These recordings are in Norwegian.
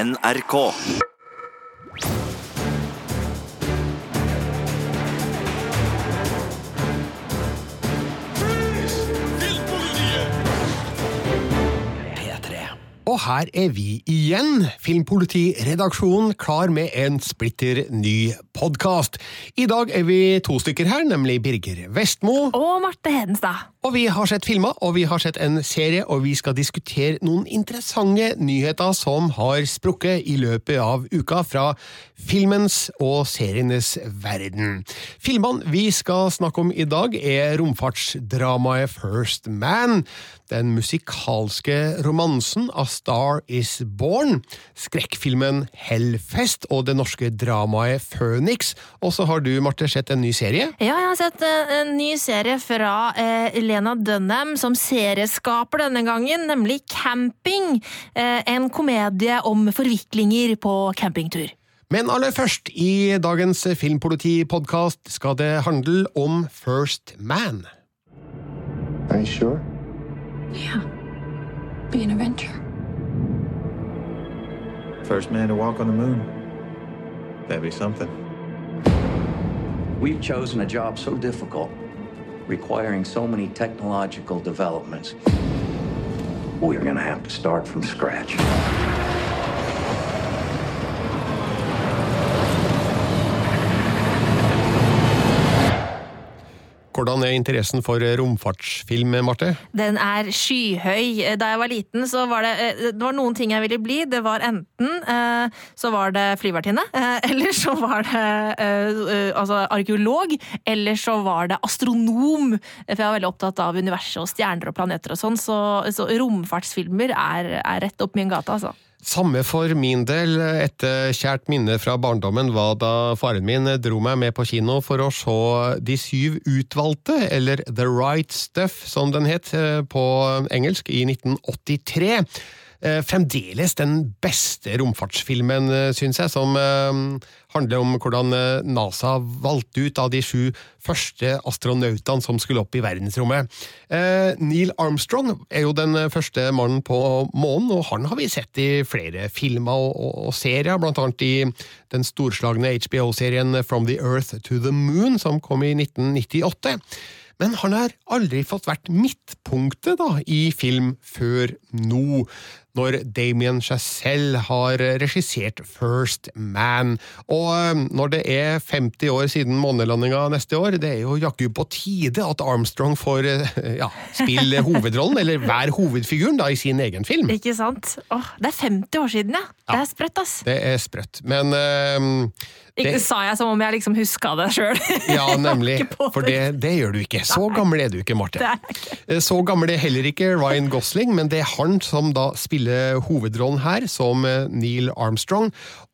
NRK. Og her er vi igjen, Filmpolitiredaksjonen, klar med en splitter ny podkast. I dag er vi to stykker her, nemlig Birger Vestmo. Og Marte Hedenstad. Og vi har sett filmer, og vi har sett en serie, og vi skal diskutere noen interessante nyheter som har sprukket i løpet av uka fra filmens og serienes verden. Filmene vi skal snakke om i dag, er romfartsdramaet First Man, den musikalske romansen A Star Is Born, skrekkfilmen Hellfest og det norske dramaet Phoenix. Og så har du, Marte, sett en ny serie? Ja, jeg har sett eh, en ny serie fra eh, Lena Dunham som serieskaper denne gangen, nemlig Camping. Eh, en komedie om forviklinger på campingtur. Men aller først, i dagens Filmpoliti-podkast skal det handle om First Man. Are you sure? Yeah. Be an Avenger. First man to walk on the moon. That'd be something. We've chosen a job so difficult, requiring so many technological developments. We're gonna have to start from scratch. Hvordan er interessen for romfartsfilm, Marte? Den er skyhøy. Da jeg var liten, så var det, eh, det var noen ting jeg ville bli. Det var enten eh, så var det flyvertinne, eh, eller så var det eh, eh, altså arkeolog, eller så var det astronom. For jeg var veldig opptatt av universet og stjerner og planeter og sånn, så, så romfartsfilmer er, er rett opp min gate, altså. Samme for min del. Et eh, kjært minne fra barndommen var da faren min dro meg med på kino for å se De syv utvalgte, eller The Right Stuff som den het eh, på engelsk, i 1983. Eh, Fremdeles den beste romfartsfilmen, syns jeg, som handler om hvordan NASA valgte ut av de sju første astronautene som skulle opp i verdensrommet. Neil Armstrong er jo den første mannen på månen, og han har vi sett i flere filmer og, og, og serier, blant annet i den storslagne HBO-serien From the Earth to the Moon, som kom i 1998. Men han har aldri fått vært midtpunktet da, i film før nå, når Damien Chazelle har regissert First Man. Og når det er 50 år siden månelandinga neste år, det er jo jaggu på tide at Armstrong får ja, spille hovedrollen, eller være hovedfiguren, da, i sin egen film. Ikke sant? Åh, det er 50 år siden, ja. Det er sprøtt, ass. Det er sprøtt. Men uh, Ikke det- sa jeg som om jeg liksom huska det sjøl. Ja, nemlig. For det, det gjør du ikke. Så gammel er du ikke, Marte. Ikke. Så gammel er heller ikke Ryan Gosling, men det er han som da spiller hovedrollen her, som eh, Neil Armstrong.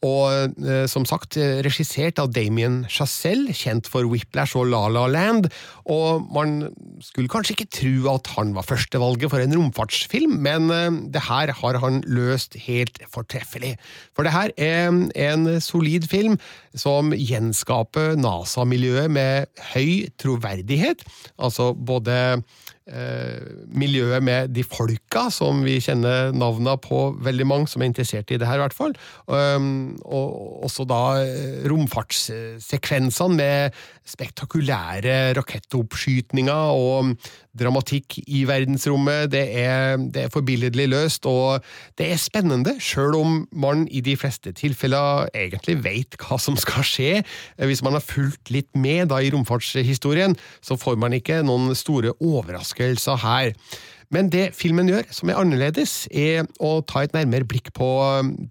Og eh, som sagt, regissert av Damien Chazelle, kjent for Whiplash og La La Land. Og man skulle kanskje ikke tro at han var førstevalget for en romfartsfilm, men eh, det her har han løst helt fortreffelig. For det her er en solid film som gjenskaper NASA-miljøet med høy troverdighet. Altså både miljøet med de folka som vi kjenner navna på, veldig mange som er interessert i det her, i hvert fall. Um, og også da eh, romfartssekvensene med spektakulære rakettoppskytninger og dramatikk i verdensrommet. Det er, det er forbilledlig løst, og det er spennende, sjøl om man i de fleste tilfeller egentlig veit hva som skal skje. Hvis man har fulgt litt med da i romfartshistorien, så får man ikke noen store overraskelser her. Men det filmen gjør, som er annerledes, er å ta et nærmere blikk på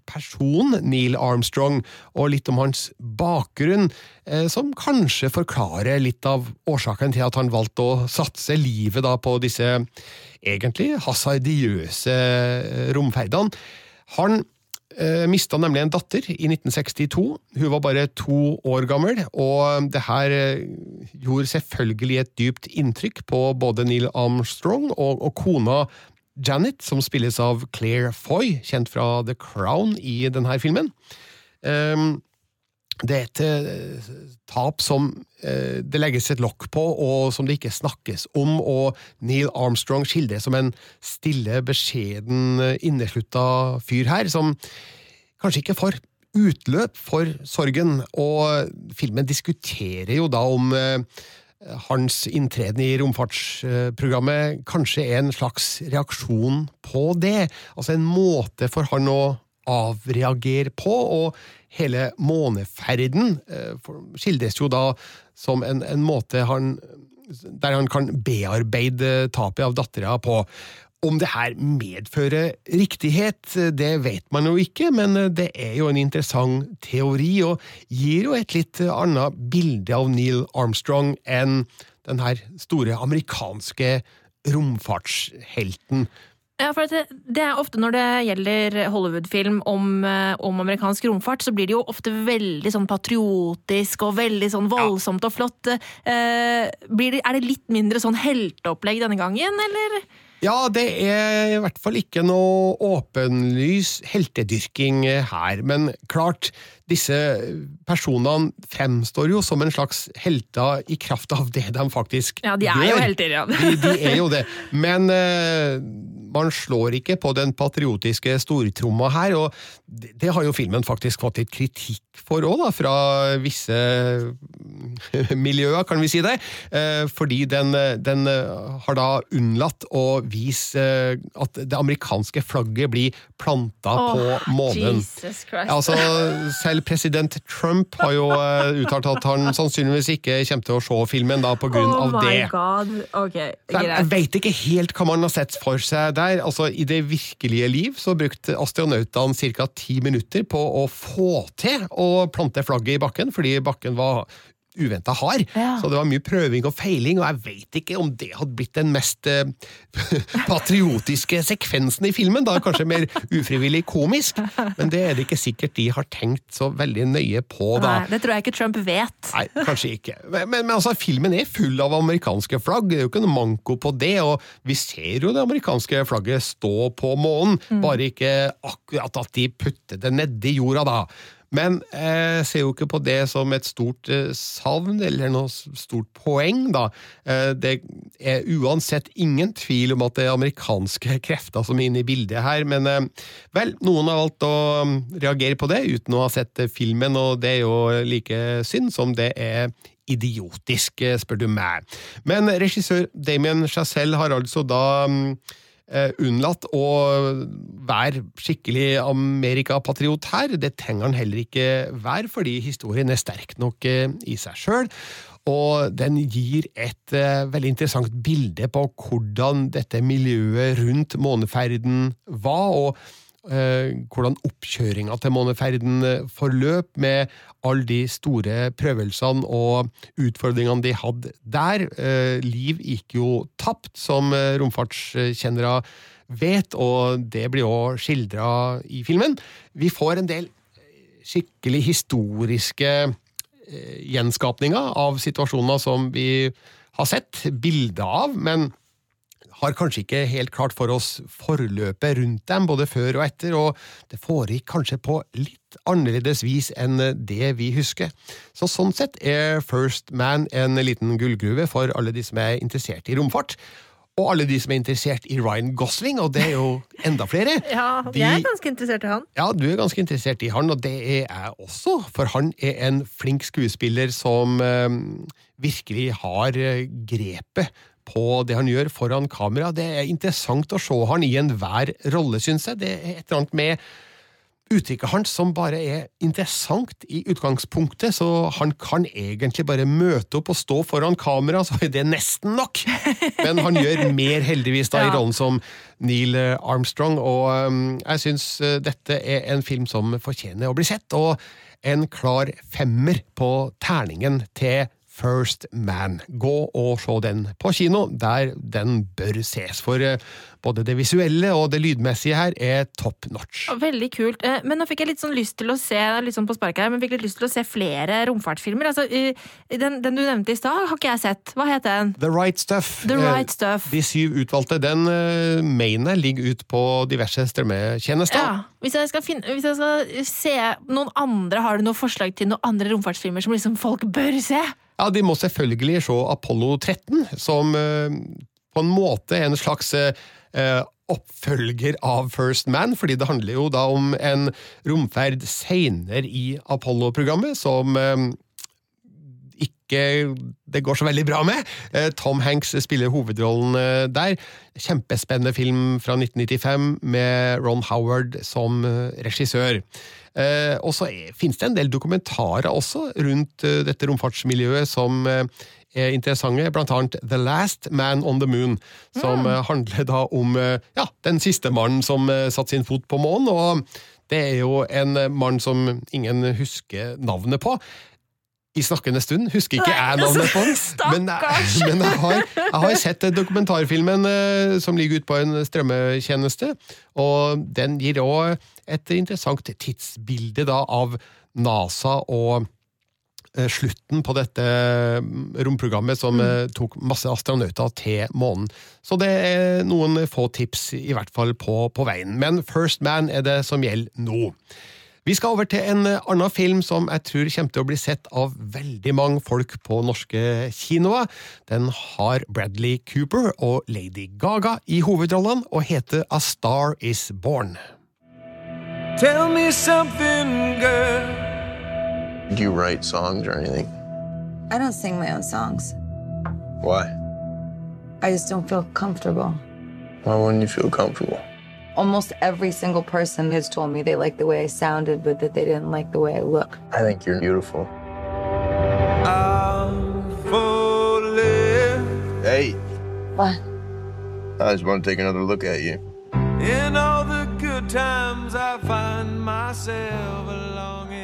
personen Neil Armstrong, og litt om hans bakgrunn, eh, som kanskje forklarer litt av årsaken til at han valgte å satse livet på disse egentlig hasardiøse eh, romferdene. Han eh, mista nemlig en datter i 1962. Hun var bare to år gammel, og det her eh, gjorde selvfølgelig et dypt inntrykk på både Neil Armstrong og, og kona Janet, som spilles av Claire Foy, kjent fra The Crown i denne filmen. Um, det er et eh, tap som eh, det legges et lokk på, og som det ikke snakkes om, og Neil Armstrong skildres som en stille, beskjeden, eh, inneslutta fyr her, som kanskje ikke får utløp for sorgen, og filmen diskuterer jo da om hans inntreden i romfartsprogrammet kanskje er en slags reaksjon på det. Altså en måte for han å avreagere på, og hele måneferden eh, skildres jo da som en, en måte han der han kan bearbeide tapet av dattera på. Om det her medfører riktighet, det vet man jo ikke, men det er jo en interessant teori, og gir jo et litt annet bilde av Neil Armstrong enn den her store amerikanske romfartshelten. Ja, for det, det er ofte Når det gjelder Hollywood-film om, eh, om amerikansk romfart, så blir det jo ofte veldig sånn patriotisk og veldig sånn voldsomt og flott. Eh, blir det, er det litt mindre sånn helteopplegg denne gangen, eller? Ja, det er i hvert fall ikke noe åpenlys heltedyrking her, men klart, disse personene fremstår jo som en slags helter i kraft av det de faktisk Ja, de er jo gjør. helter, ja. de, de er jo det, men eh, man slår ikke på den patriotiske stortromma her, og det, har jo filmen faktisk fått litt kritikk for òg, fra visse miljøer, kan vi si det, eh, fordi den, den eh, har da unnlatt å vise eh, at det amerikanske flagget blir planta oh, på månen. Altså, selv president Trump har jo uttalt at han sannsynligvis ikke kommer til å se filmen da på grunn oh av det. god. Ok, Så Jeg, jeg vet ikke helt hva man har sett for seg der. Altså, I det virkelige liv så brukte astronautene ca. ti minutter på å få til å plante flagget i bakken, fordi bakken var uventa hard. Ja. Så det var mye prøving og feiling, og jeg vet ikke om det hadde blitt den mest eh, patriotiske sekvensen i filmen. Da kanskje mer ufrivillig komisk, men det er det ikke sikkert de har tenkt så veldig nøye på. da. Nei, det tror jeg ikke Trump vet. Nei, kanskje ikke. Men, men, men altså, filmen er full av amerikanske flagg, det er jo ikke noe manko på det, og vi ser jo det amerikanske flagget stå på månen, bare ikke akkurat at de putter det nedi jorda, da. Men jeg ser jo ikke på det som et stort eh, savn eller noe stort poeng, da. Eh, det er uansett ingen tvil om at det er amerikanske krefter som er inne i bildet her, men eh, vel, noen har valgt å mm, reagere på det uten å ha sett eh, filmen, og det er jo like synd som det er idiotisk, eh, spør du meg. Men regissør Damien Chazelle har altså da mm, eh, unnlatt å være skikkelig amerikapatriot her. Det trenger han heller ikke være, fordi historien er sterk nok eh, i seg sjøl. Og den gir et eh, veldig interessant bilde på hvordan dette miljøet rundt måneferden var, og hvordan oppkjøringa til måneferden eh, forløp, med alle de store prøvelsene og utfordringene de hadde der. Eh, liv gikk jo tapt, som eh, romfartskjennere vet, og det blir òg skildra i filmen. Vi får en del skikkelig historiske eh, gjenskapninger av situasjoner som vi har sett bilder av, men har kanskje ikke helt klart for oss forløpet rundt dem, både før og etter, og det foregikk kanskje på litt annerledes vis enn det vi husker. Så sånn sett er First Man en liten gullgruve for alle de som er interessert i romfart. Og alle de som er interessert i Ryan Gosling, og det er jo enda flere. Ja, De- jeg er ganske interessert i han. ja, du er ganske interessert i han, og det er jeg også. For han er en flink skuespiller som eh, virkelig har eh, grepet på det han gjør foran kamera. Det er interessant å se han i enhver rolle, syns jeg. Det er et eller annet med uttrykket hans som bare er interessant i utgangspunktet, så han kan egentlig bare møte opp og stå foran kamera, så er det nesten nok! Men han gjør mer, heldigvis, da, i rollen som Neil Armstrong, og um, jeg syns uh, dette er en film som fortjener å bli sett, og en klar femmer på terningen til First Man. Gå og se den på kino, der den bør ses, for uh, både det visuelle og det lydmessige her er top notch. Veldig kult. Eh, Men nå fikk jeg litt sånn lyst til å se litt sånn på sparket her, men fikk litt lyst til å se flere romfartsfilmer. Altså, eh, den, den du nevnte i stad, har ikke jeg sett. Hva het den? The Right Stuff. The Eh, Right Stuff. De syv utvalgte, den mener ligger ut på diverse strømmetjenester. Ja, hvis jeg, finne, hvis jeg skal se noen andre, har du noen forslag til noen andre romfartsfilmer som liksom folk bør se? Ja, de må selvfølgelig se Apollo 13, som eh, på en måte er en slags eh, eh, oppfølger av First Man, fordi det handler jo da om en romferd seinere i Apollo-programmet, som ikke det går så veldig bra med. Eh, Tom Hanks spiller hovedrollen eh, der. Kjempespennende film fra 1995 med Ron Howard som eh, regissør. Og så finnes det en del dokumentarer også rundt dette romfartsmiljøet som er interessante, blant annet The Last Man on the Moon, som mm. handler da om ja, den siste mannen som satte sin fot på månen. og det er jo en mann som ingen husker navnet på. I snakkende stund husker ikke jeg navnet på den, men, men jeg, har, jeg har sett dokumentarfilmen eh, som ligger ute på en strømmetjeneste, og den gir òg et interessant tidsbilde da av NASA og eh, slutten på dette mm, romprogrammet som mm. tok masse astronauter til månen. Så det er noen få tips, i hvert fall på, på veien. Men First Man er det som gjelder nå. Vi skal over til en eh, annen film som jeg tror kommer til å bli sett av veldig mange folk på norske kinoer. Den har Bradley Cooper og Lady Gaga i hovedrollene og heter A Star Is Born. Tell me something, girl. Do you write songs or anything? I don't sing my own songs. Why? I just don't feel comfortable. Why wouldn't you feel comfortable? Almost every single person has told me they like the way I sounded, but that they didn't like the way I look. I think you're beautiful. I'm falling Hey, What? I just want to take another look at you. in all the good times. I find myself longing.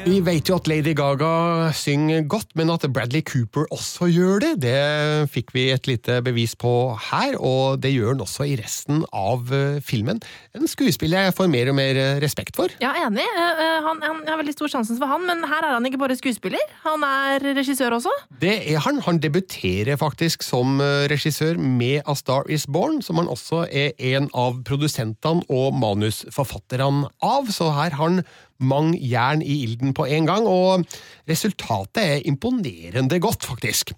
Vi vet jo at Lady Gaga synger godt, men at Bradley Cooper også gjør det, det fikk vi et lite bevis på her, og det gjør han også i resten av eh, filmen. En skuespiller jeg får mer og mer eh, respekt for. Ja, enig. Eh, Han, han, jeg har veldig stor sjansen for han, men her er han ikke bare skuespiller. Han er regissør også. Det er han. Han debuterer faktisk som regissør med A Star Is Born, som han også er en av produsentene og manusforfatterne av, så her har han mange jern i ilden på en gang, og resultatet er imponerende godt, faktisk.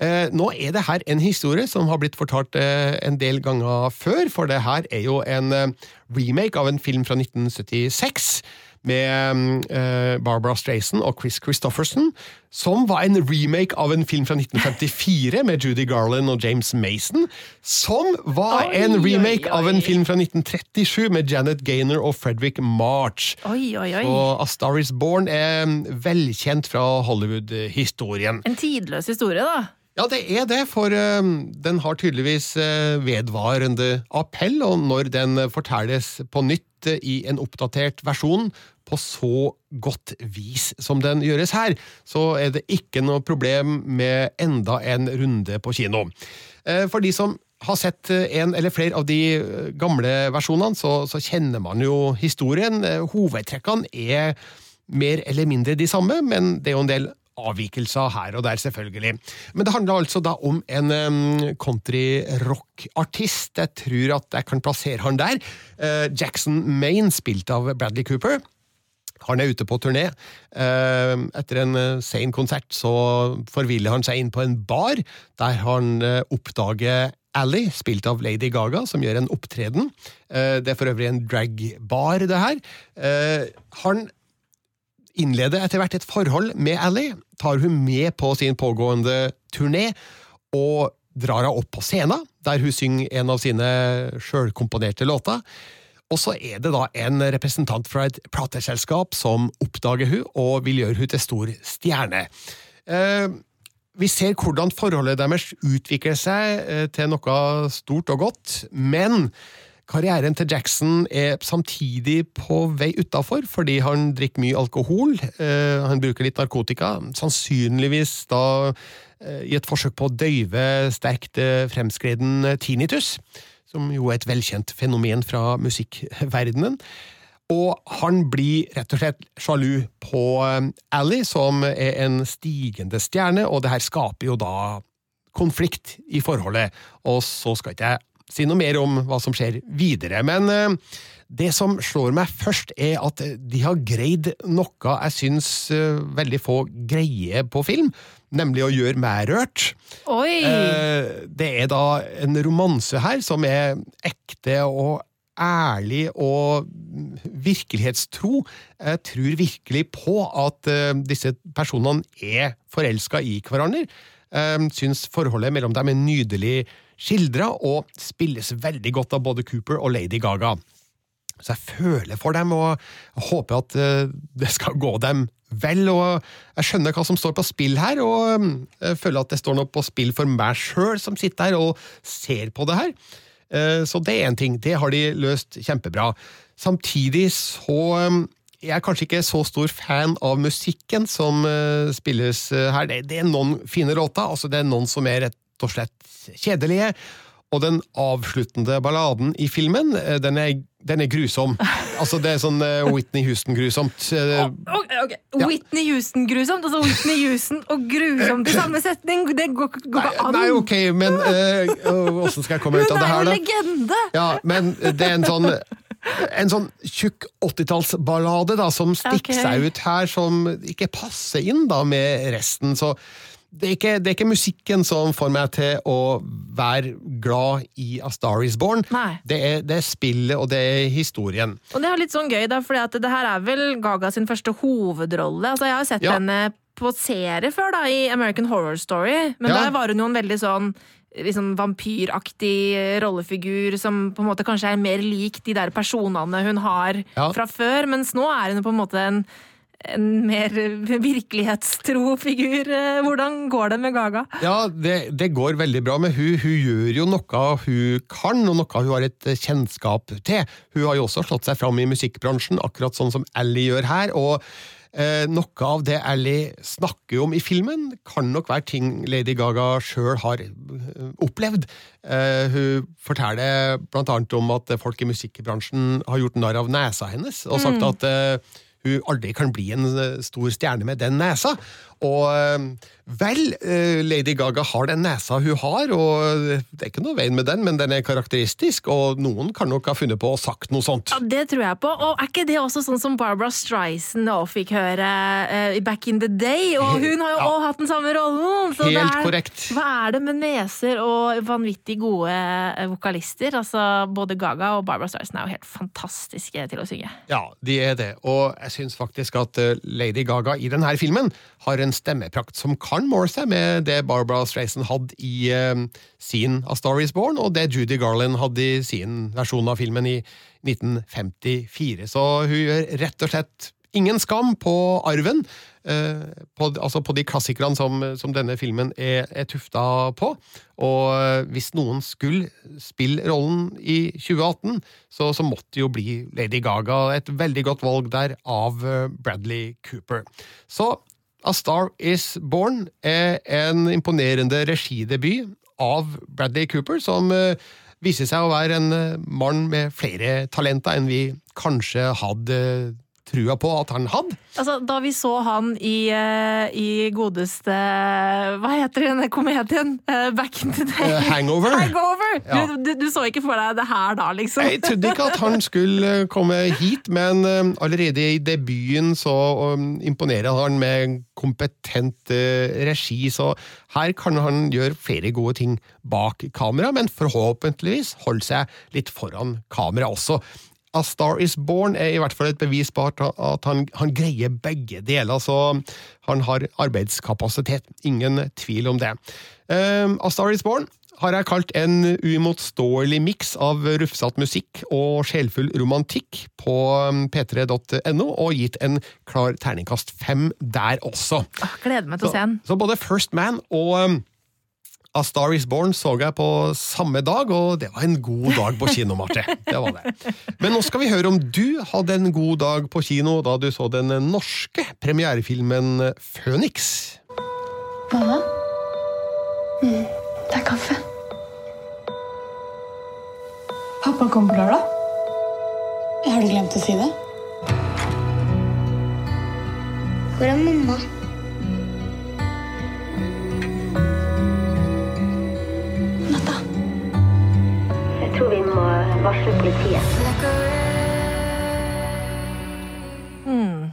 Eh, Nå er det her en historie som har blitt fortalt eh, en del ganger før, for det her er jo en eh, remake av en film fra 1976 med eh, Barbara Strayson og Chris Christofferson, som var en remake av en film fra 1954 med Judy Garland og James Mason, som var Oi, en oi, remake av en film fra 1937 med Janet Gaynor og Frederick March. Oi, oi, oi. Og A Star Is Born er velkjent fra Hollywood-historien. En tidløs historie, da. Ja, det er det, for eh, den har tydeligvis eh, vedvarende appell, og når den fortelles på nytt eh, i en oppdatert versjon på så godt vis som den gjøres her, så er det ikke noe problem med enda en runde på kino. Eh, For de som har sett eh, en eller flere av de eh, gamle versjonene, så, så kjenner man jo historien. Hovedtrekkene er mer eller mindre de samme, men det er jo en del avvikelser her og der, selvfølgelig. Men det handler altså da om en um, country-rock-artist. Jeg tror at jeg kan plassere han der. Uh, Jackson Maine, spilt av Bradley Cooper. Han er ute på turné. Eh, Etter en sein konsert så forviller han seg inn på en bar, der han eh, oppdager Ally, spilt av Lady Gaga, som gjør en opptreden. Eh, Det er for øvrig en drag-bar, det her. Eh, Han innleder etter hvert et forhold med Ally, tar hun med på sin pågående turné, og drar henne opp på scenen, der hun synger en av sine sjølkomponerte låter. Og så er det da en representant fra et plateselskap som oppdager hun og vil gjøre hun til stor stjerne. Eh, vi ser hvordan forholdet deres utvikler seg eh, til noe stort og godt, men karrieren til Jackson er samtidig på vei utafor, fordi han drikker mye alkohol, eh, han bruker litt narkotika, sannsynligvis da eh, i et forsøk på å døyve sterkt eh, fremskreden tinnitus, som jo er et velkjent fenomen fra musikkverdenen. Og han blir rett og slett sjalu på Ally, som er en stigende stjerne, og det her skaper jo da konflikt i forholdet. Og så skal ikke jeg si noe mer om hva som skjer videre, men eh, det som slår meg først, er at de har greid noe jeg syns eh, veldig få greier på film, nemlig å gjøre meg rørt. Oi! Eh, Det er da en romanse her som er ekte og ærlig og virkelighetstro. Jeg tror virkelig på at disse personene er forelska i hverandre. Syns forholdet mellom dem er nydelig skildra og spilles veldig godt av både Cooper og Lady Gaga. Så jeg føler for dem, og håper at eh, det skal gå dem vel. og Jeg skjønner hva som står på spill her, og mm, jeg føler at det står noe på spill for meg sjøl, som sitter her og ser på det her. Eh, Så det er én ting. Det har de løst kjempebra. Samtidig så mm, jeg er kanskje ikke så stor fan av musikken som eh, spilles her. Det er noen fine låter, altså det er noen som er rett og slett kjedelige. Og den avsluttende balladen i filmen, eh, den er, den er grusom. Altså, det er sånn eh, Whitney Houston-grusomt. Eh, Ok, ok. Ja. Whitney Houston-grusomt. Altså Whitney Houston og grusomt i samme setning! Det går, går ikke an! nei, ok, men åssen åssen skal jeg komme ut av det er her, jo da? legende! Ja, men det er en sånn en sånn tjukk 80-tallsballade da, som stikker okay. seg ut her, som ikke passer inn da med resten. Så det er, ikke, det er ikke musikken som får meg til å være glad i A Star Is Born. Det er, det er spillet, og det er historien. Og det er litt sånn gøy, da, for det her er vel Gaga sin første hovedrolle. Altså, jeg har sett Ja. henne på serie før, da, i American Horror Story, men Ja. der var hun jo en veldig sånn liksom vampyraktig rollefigur som på en måte kanskje er mer lik de der personene hun har Ja. fra før, mens nå er hun på en måte en, en mer virkelighetstro figur. Hvordan går det med Gaga? Ja, det, det går veldig bra med hun. Hun gjør jo noe hun kan, og noe hun har et kjennskap til. Hun har jo også slått seg fram i musikkbransjen, akkurat sånn som Ally gjør her. og eh, Noe av det Ally snakker om i filmen, kan nok være ting Lady Gaga sjøl har eh, opplevd. Eh, hun forteller blant annet om at folk i musikkbransjen har gjort narr av nesa hennes, og sagt at eh, hun aldri kan bli en eh, stor stjerne med den nesa. Og eh, vel, eh, Lady Gaga har den nesa hun har, og det er ikke noe veien med den, men den er karakteristisk, og noen kan nok ha funnet på og sagt noe sånt. Ja, Det tror jeg på. Og er ikke det også sånn som Barbara Streisand også fikk høre uh, i Back in the Day? Og hun har jo Ja. også hatt den samme rollen! så det Helt er- korrekt. Hva er det med neser og vanvittig gode vokalister? Altså, Både Gaga og Barbara Streisand er jo helt fantastiske til å synge. Ja, de er det, og jeg syns faktisk at Lady Gaga i denne filmen har en stemmeprakt som kan måle seg med det Barbara Streisand hadde i uh, sin A Star Is Born, og det Judy Garland hadde i sin versjon av filmen i 1954. Så hun gjør rett og slett ingen skam på arven, uh, på, altså på de klassikerne som, som denne filmen er, er tufta på. Og eh, hvis noen skulle spille rollen i 2018, så, så måtte jo bli Lady Gaga. Et veldig godt valg der av Bradley Cooper. Så A Star Is Born er en imponerende regidebut av Bradley Cooper, som eh, viser seg å være en eh, mann med flere talenter enn vi kanskje hadde trua på at han hadde. Altså, Da vi så han i, eh, i godeste Hva heter denne komedien? Eh, Back in the Day. Eh, Hangover. Hangover! Ja. Du, du, du så ikke for deg det her da, liksom? Jeg trodde ikke at han skulle komme hit, men allerede i debuten så um, imponerer han med kompetent regi, så her kan han gjøre flere gode ting bak kamera, men forhåpentligvis holde seg litt foran kamera også. A Star Is Born er i hvert fall et bevis på at, han, han greier begge deler, så han har arbeidskapasitet. Ingen tvil om det. Um, A Star Is Born har jeg kalt en uimotståelig miks av rufsete musikk og sjelfull romantikk på um, p3.no, og gitt en klar terningkast fem der også. Gleder meg til å se den. Så både First Man og um, A Star Is Born så jeg på samme dag, og det var en god dag på kino, Marte. Det var det. Men nå skal vi høre om du hadde en god dag på kino da du så den norske premierefilmen Phoenix. Mamma? Mm, det er kaffe. Pappa kommer på lørdag. Har du glemt å si det? Hvor er mamma? Tror vi må varsle politiet.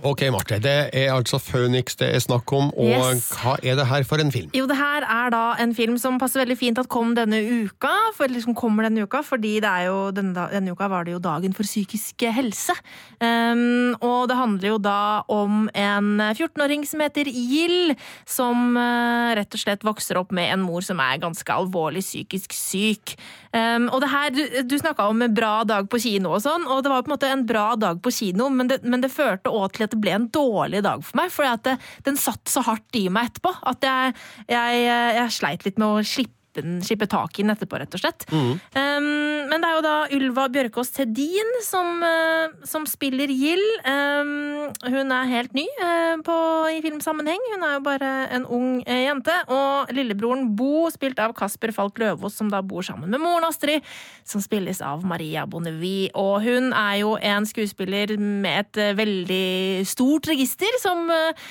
Ok, Marte. Det er altså Phoenix det er snakk om, og Yes. hva er det her for en film? Jo, det her er da en film som passer veldig fint at kom denne uka. For, eller som kommer denne uka, fordi det er jo, denne, denne uka var det jo dagen for psykisk helse. Um, og det handler jo da om en 14-åring som heter Gill, som uh, rett og slett vokser opp med en mor som er ganske alvorlig psykisk syk. Um, og det her, Du, du snakka om en bra dag på kino, og sånn, og det var på en måte en bra dag på kino, men det, men det førte òg til at det ble en dårlig dag for meg. For den satt så hardt i meg etterpå at jeg, jeg, jeg sleit litt med å slippe den, slippe tak i den etterpå, rett og slett. Um, men det er jo da Ylva Bjørkås Tedin som, uh, som spiller Gill. Um, hun er helt ny uh, på, i filmsammenheng. Hun er jo bare en ung uh, jente. Og lillebroren Bo, spilt av Kasper Falk Løvaas, som da bor sammen med moren Astrid, som spilles av Maria Bonnevie. Og hun er jo en skuespiller med et veldig stort register, som eh,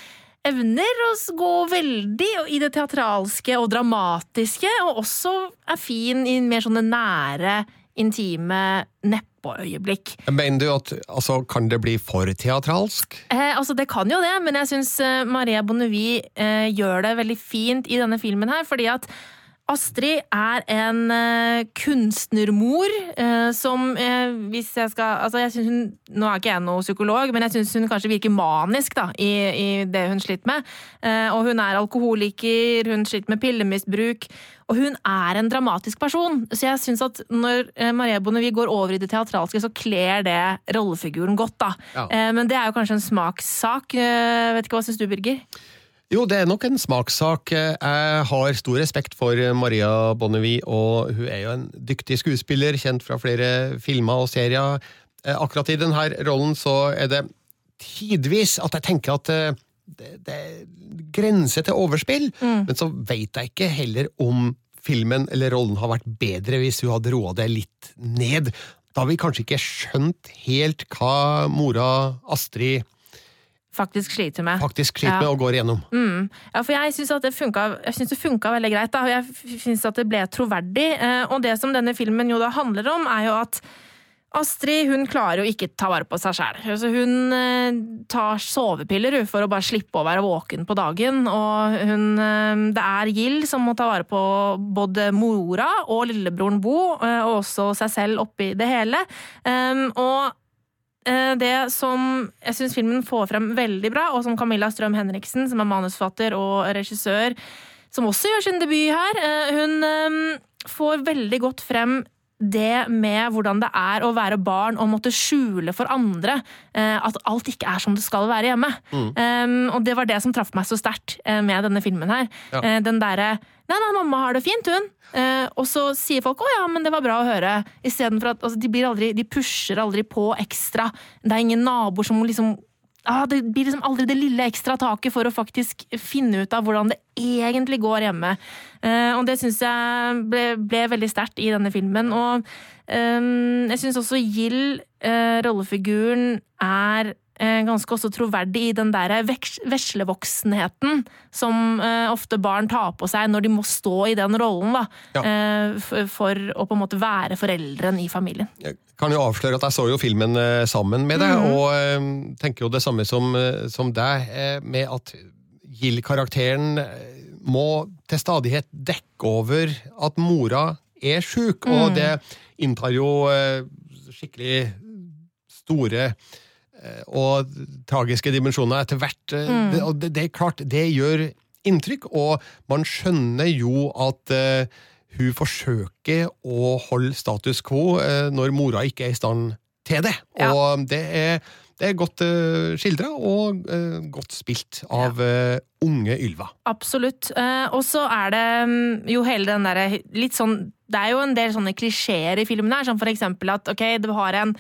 evner å gå veldig i det teatralske og dramatiske, og også er fin i mer sånne nære, intime neppeøyeblikk. Mener du at altså, kan det bli for teatralsk? Eh, altså Det kan jo det, men jeg syns eh, Maria Bonnevie eh, gjør det veldig fint i denne filmen her, fordi at Astrid er en uh, kunstnermor uh, som uh, hvis jeg skal Altså, jeg synes hun Nå er ikke jeg noe psykolog, men jeg syns hun kanskje virker manisk da, i, i det hun sliter med. Og hun er alkoholiker, hun sliter med pillemisbruk. Og hun er en dramatisk person, så jeg syns at når Maria Bonnevie går over i det teatralske, så kler det rollefiguren godt, da. Ja. Men det er jo kanskje en smakssak. Vet ikke hva syns du, Birger? Jo, det er nok en smakssak. Jeg har stor respekt for Maria Bonnevie, og hun er jo en dyktig skuespiller, kjent fra flere filmer og serier. Eh, Akkurat i denne rollen så er det tidvis at jeg tenker at eh, det, det er grenser til overspill, men så veit jeg ikke heller om filmen eller rollen har vært bedre hvis hun hadde roa det litt ned. Da har vi kanskje ikke skjønt helt hva mora Astrid Faktisk sliter med. faktisk sliter Ja. med og går igjennom. Mm. Ja, for jeg syns det funka, synes det funka veldig greit. Da. og Jeg syns at det ble troverdig. Eh, Og det som denne filmen jo da handler om, er jo at Astrid hun klarer jo ikke ta vare på seg sjæl. Altså, hun eh, tar sovepiller for å bare slippe å være våken på dagen. Og hun, eh, det er Gild som må ta vare på både mora og lillebroren Bo, eh, og også seg selv oppi det hele. Og det som jeg syns filmen får frem veldig bra, og som Camilla Strøm Henriksen, som er manusforfatter og regissør, som også gjør sin debut her, eh, hun eh, får veldig godt frem det med hvordan det er å være barn og måtte skjule for andre eh, at alt ikke er som det skal være hjemme. Um, og det var det som traff meg så sterkt eh, med denne filmen her. Ja. Eh, den derre Nei, nei, mamma har det fint, hun. Eh, og så sier folk 'å ja, men det var bra å høre', istedenfor at altså, de, blir aldri, de pusher aldri på ekstra. Det er ingen naboer som liksom ah, Det blir liksom aldri det lille ekstra taket for å faktisk finne ut av hvordan det egentlig går hjemme. Uh, og det syns jeg ble, ble veldig sterkt i denne filmen. Og um, jeg syns også Gill, uh, rollefiguren, er eh, ganske også troverdig i den der veslevoksenheten som eh, ofte barn tar på seg når de må stå i den rollen, da. Ja. eh, for, å på en måte være foreldren i familien. Jeg kan jo avsløre at jeg så jo filmen eh, sammen med deg, og eh, tenker jo det samme som, eh, som deg, eh, med at Gill-karakteren eh, må til stadighet dekke over at mora er sjuk, og det inntar jo eh, skikkelig store eh, og tragiske dimensjoner etter hvert. Mm. Det, og det, det er klart, det gjør inntrykk, og man skjønner jo at uh, hun forsøker å holde status quo uh, når mora ikke er i stand til det. Ja. Og det er, det er godt uh, skildra og uh, godt spilt av eh, unge Ylva. Absolutt. Eh, og så er det mm, jo hele den derre litt sånn Det er jo en del sånne klisjeer i filmen her, som for eksempel at ok, du har en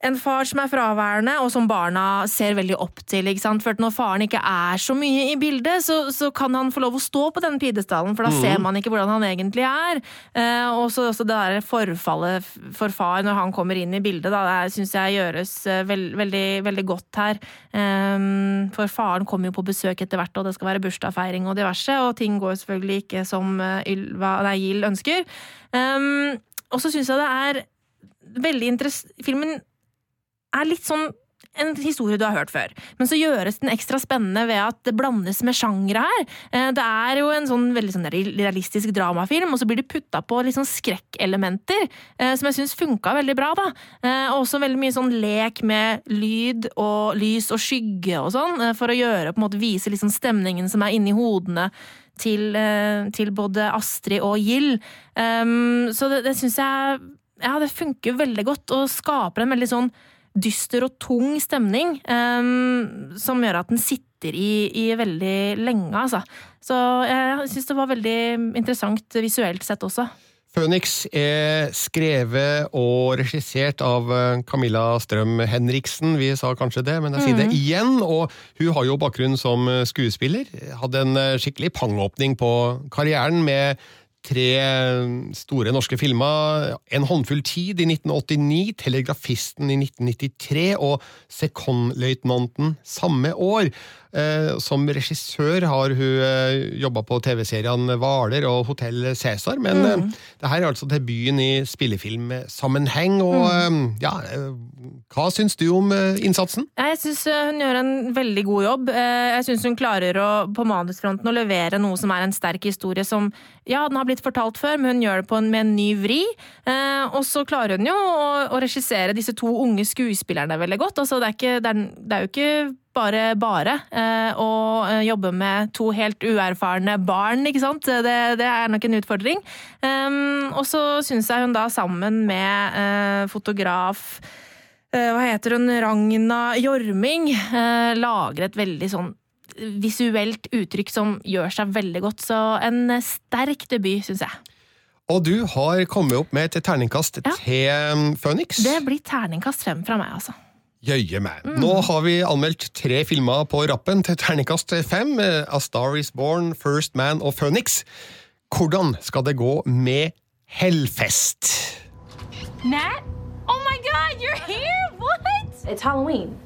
en far som er fraværende, og som barna ser veldig opp til. ikke sant? For når faren ikke er så mye i bildet, så, så kan han få lov å stå på den pidestallen, for da ser man ikke hvordan han egentlig er. Eh, og så også det der forfallet for far når han kommer inn i bildet, da, det syns jeg gjøres veld, veldig, veldig godt her. Eh, for faren kommer jo på besøk etter hvert, og det skal være bursdagsfeiring og diverse, og ting går selvfølgelig ikke som eh, Ylva, nei, Gild ønsker. Eh, og så syns jeg det er veldig interessant Filmen er litt sånn en historie du har hørt før. Men så gjøres den ekstra spennende ved at det blandes med sjangre her. Eh, Det er jo en sånn veldig sånn realistisk dramafilm, og så blir det putta på litt sånn skrekkelementer, eh, som jeg syns funka veldig bra. da. Eh, Og også veldig mye sånn lek med lyd og lys og skygge og sånn, for å gjøre, på en måte vise liksom stemningen som er inni hodene til, til både Astrid og Gild. Um, så det, det syns jeg Ja, det funker veldig godt, og skaper en veldig sånn dyster og tung stemning, um, som gjør at den sitter i, i veldig lenge, altså. Så jeg syns det var veldig interessant visuelt sett også. Phoenix er skrevet og regissert av eh, Camilla Strøm Henriksen. Vi sa kanskje det, men jeg sier det igjen. Og hun har jo bakgrunn som eh, skuespiller. Hadde en eh, skikkelig pangåpning på karrieren med tre store norske filmer. En håndfull tid i 1989, Telegrafisten i 1993 og Sekondløytnanten samme år. Eh, Som regissør har hun eh, jobba på TV-seriene Hvaler og Hotell Cæsar, men eh, det her er altså debuten i spillefilmsammenheng. Og eh, ja, hva syns du om innsatsen? Jeg syns hun gjør en veldig god jobb. Eh, Jeg syns hun klarer å, på manusfronten å levere noe som er en sterk historie som ja, den har blitt fortalt før, men hun gjør det på en, med en ny vri. Eh, Og så klarer hun jo å, å regissere disse to unge skuespillerne veldig godt. Altså, det, er ikke, det, er, det er jo ikke bare bare eh, å eh, jobbe med to helt uerfarne barn, ikke sant. Det, det er nok en utfordring. Um, og så syns jeg hun da sammen med eh, fotograf eh, hva heter hun, Ragna Jorming, eh, lager et veldig sånn visuelt uttrykk som gjør seg veldig godt. Så en eh, sterk debut, syns jeg. Og du har kommet opp med et terningkast Ja. til Phoenix. Det blir terningkast fem fra meg, altså. Jøye meg. Nå har vi anmeldt tre filmer på rappen til terningkast fem. eh, A Star Is Born, First Man og Phoenix. Hvordan skal det gå med Hellfest? Matt? Oh my god, you're here? What? It's Halloween.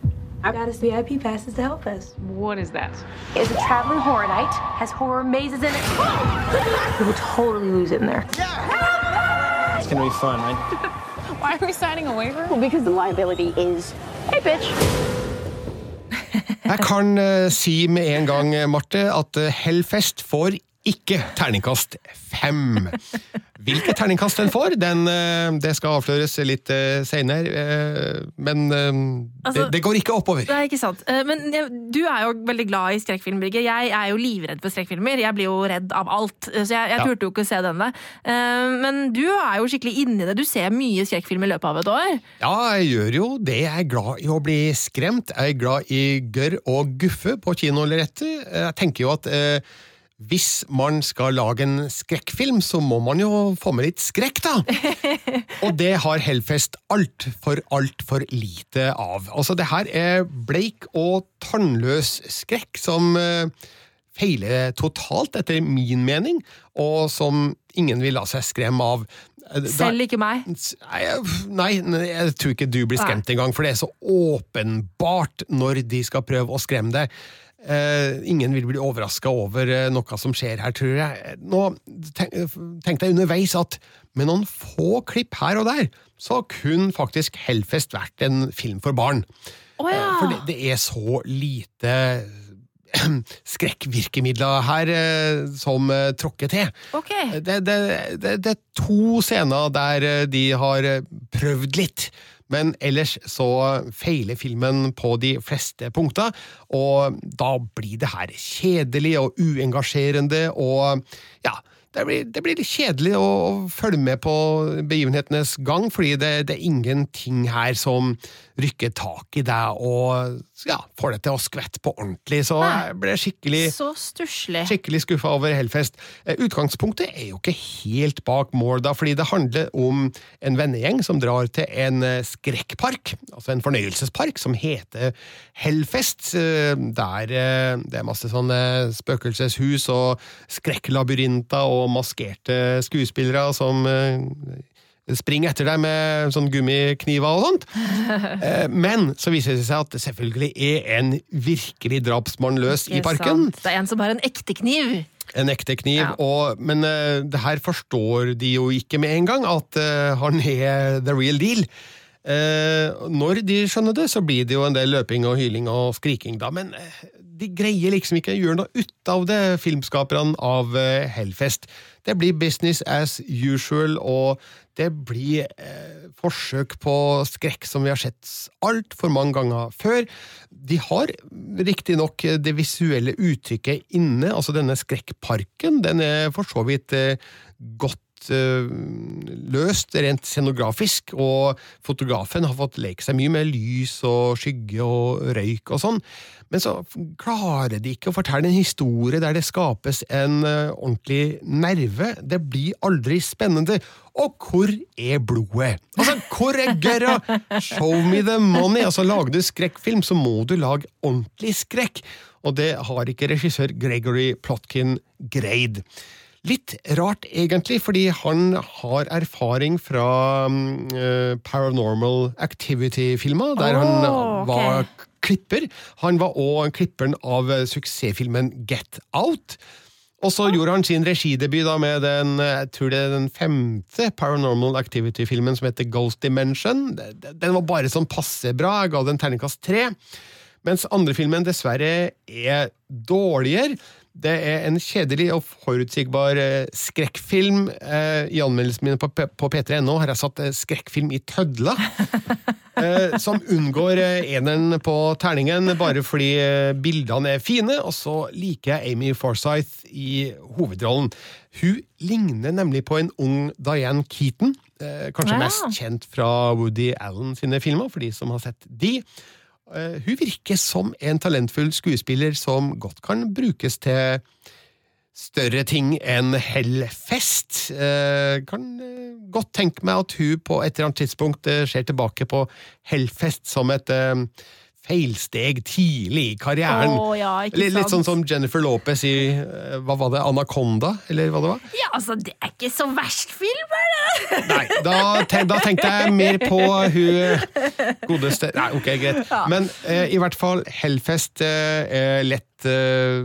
I got us VIP passes to help us. What is that? It's a traveling horror night, has horror mazes in it. we will totally lose it in there. It's gonna be fun, right? Why are we signing a waiver? Well, because the liability is, hey, bitch. Jeg kan eh, si med en gang, eh, Marte, at eh, Hellfest får ikke terningkast fem. Hvilket terningkast den får, den, eh, det skal avsløres litt uh, seinere. men eh, Altså- det, det går ikke oppover. Det er ikke sant. Eh, Men du er jo veldig glad i skrekkfilm, Birger. Jeg er jo livredd for skrekkfilmer. Jeg blir jo redd av alt, eh, så jeg, jeg Ja. turte jo ikke å se denne. Eh, Men du er jo skikkelig inni det. Du ser mye skrekkfilm i løpet av et år. Ja, jeg gjør jo det. Jeg er glad i å bli skremt. Jeg er glad i gørr og guffe på kinolerretet. Jeg tenker jo at eh, hvis man skal lage en skrekkfilm, så må man jo få med litt skrekk, da! og det har Hellfest altfor, altfor lite av. Altså, det her er bleik og tannløs skrekk som uh, feiler totalt, etter min mening, og som ingen vil la seg skremme av. Eh, Selv ikke meg. Nei, nei, jeg tror ikke du blir skremt engang, for det er så åpenbart når de skal prøve å skremme deg. Eh, ingen vil bli overraska over eh, noe som skjer her, tror jeg. Nå tenk, tenkte jeg underveis at med noen få klipp her og der, så kunne faktisk Hellfest vært en film for barn. Oh, ja. Eh, For det, det er så lite skrekkvirkemidler her som tråkker til. Okay. Det, det, det, er to scener der de har prøvd litt. Men ellers så feiler filmen på de fleste punkter, og da blir det her kjedelig og uengasjerende, og ja, det blir, det blir litt kjedelig å, å følge med på begivenhetenes gang, fordi det, det er ingenting her som rykker tak i deg og ja, får deg til å skvette på ordentlig, så jeg ble skikkelig Så skikkelig skuffa over Hellfest. Eh, Utgangspunktet er jo ikke helt bak mål, da, fordi det handler om en vennegjeng som drar til en eh, skrekkpark, altså en fornøyelsespark, som heter Hellfest. eh, Der det er masse sånne spøkelseshus og skrekklabyrinter og maskerte skuespillere som springer etter deg med sånn gummikniver og sånt. Eh, Men så viser det seg at det selvfølgelig er en virkelig drapsmann løs i parken. sant? Det er en som har en ekte kniv. En ekte kniv. Ja. Og, men uh, det her forstår de jo ikke med en gang, at uh, han er the real deal. Eh, når de skjønner det, så blir det jo en del løping og hyling og skriking, da, men eh, de greier liksom ikke å gjøre noe ut av det, filmskaperne av eh, Hellfest. Det blir business as usual, og det blir eh, forsøk på skrekk som vi har sett altfor mange ganger før. De har riktignok det visuelle uttrykket inne, altså denne skrekkparken, den er for så vidt eh, godt eh, løst rent scenografisk, og fotografen har fått leke seg mye med lys og skygge og røyk og sånn, men så klarer de ikke å fortelle en historie der det skapes en eh, ordentlig nerve. Det blir aldri spennende. Og hvor er blodet? Altså, hvor er gørra? Show me the money! Altså, Lager du skrekkfilm, så må du lage ordentlig skrekk, og det har ikke regissør Gregory Plotkin greid. Litt rart, egentlig, fordi han har erfaring fra uh, Paranormal Activity-filmer, der han var okay. klipper. Han var òg klipperen av eh, suksessfilmen Get Out. Og så gjorde han sin regidebut da med den, eh, jeg tror det er den femte Paranormal Activity-filmen som heter Ghost Dimension. Den var bare sånn passe bra, jeg ga den terningkast tre. Mens andre filmen dessverre er dårligere. Det er en kjedelig og forutsigbar eh, skrekkfilm. Eh, I anmeldelsene mine på, P- på p3.no har jeg satt eh, skrekkfilm i tødla. som unngår eneren på terningen bare fordi bildene er fine, og så liker jeg Amy Forsythe i hovedrollen. Hun ligner nemlig på en ung Diane Keaton, kanskje mest kjent fra Woody Allen sine filmer, for de som har sett de. Eh, Hun virker som en talentfull skuespiller som godt kan brukes til større ting enn Hellfest. Eh, kan eh, godt tenke meg at hun på et eller annet tidspunkt ser tilbake på Hellfest som et feilsteg tidlig i karrieren. Oh, ja, litt, litt sånn som Jennifer Lopez i eh, hva var det, Anaconda, eller hva det var? Ja, altså, det er ikke så verst film, er det? Nei, da, ten, da tenkte jeg mer på hun godeste Nei, ok, greit. Ja. Men eh, i hvert fall, Hellfest eh, lett eh,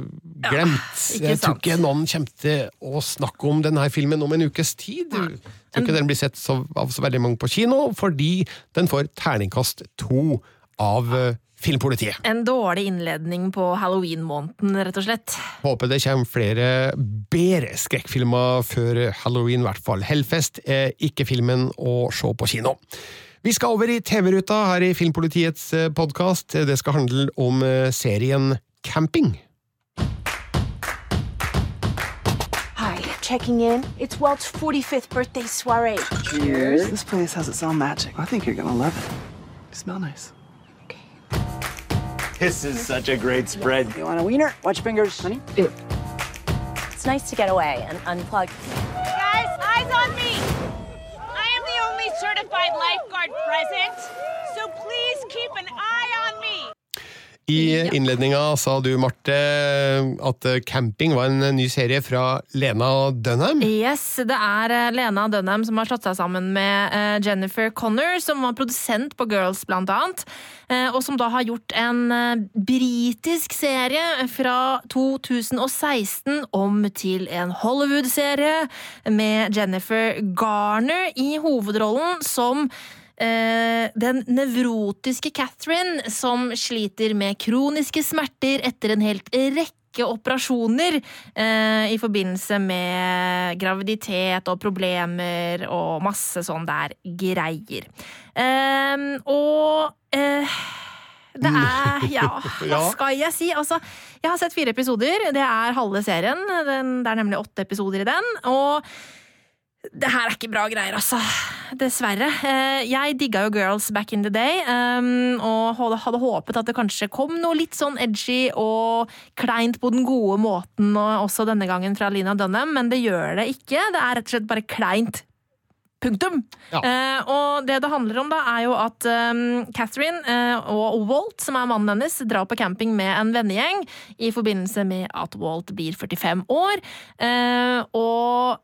glemt. Ja, jeg tror ikke noen kommer til å snakke om denne filmen om en ukes tid. Jeg tror ikke den blir sett så, av så veldig mange på kino, fordi den får terningkast to av eh, Filmpolitiet. En dårlig innledning på halloween-måneden, rett og slett. Håper det kommer flere bedre skrekkfilmer før halloween, i hvert fall. Hellfest er ikke filmen å se på kino. Vi skal over i TV-ruta her i Filmpolitiets podkast. Det skal handle om eh, serien Camping. Hi, checking in. It's Walt's 45th birthday soiree. Cheers. This place has its own magic. I think you're gonna love it. You smell nice. This is such a great spread. You want a wiener? Watch your fingers, honey. It's nice to get away and unplug. Guys, eyes on me! I am the only certified lifeguard present, so please keep an eye on me. I innledninga sa du, Marte, at Camping var en ny serie fra Lena Dunham. Yes, det er eh, Lena Dunham som har slått seg sammen med eh, Jennifer Connor, som var produsent på Girls, blant annet. eh, Og som da har gjort en britisk serie fra 2016 om til en Hollywood-serie med Jennifer Garner i hovedrollen som eh, den nevrotiske Catherine som sliter med kroniske smerter etter en helt rekke operasjoner eh, i forbindelse med graviditet og problemer og masse sånn der greier. Eh, og eh, det er Ja, hva skal jeg si? Altså, jeg har sett fire episoder. Det er halve serien. Den, det er nemlig åtte episoder i den. Og det her er ikke bra greier, altså. Dessverre. Eh, Jeg digga jo Girls back in the day, um, og hadde håpet at det kanskje kom noe litt sånn edgy og kleint på den gode måten, også denne gangen fra Lina Dunham, men det gjør det ikke. Det er rett og slett bare kleint. Punktum! Eh, og det det handler om, da, er jo at um, Catherine eh, og Walt, som er mannen hennes, drar på camping med en vennegjeng i forbindelse med at Walt blir 45 år. Eh, og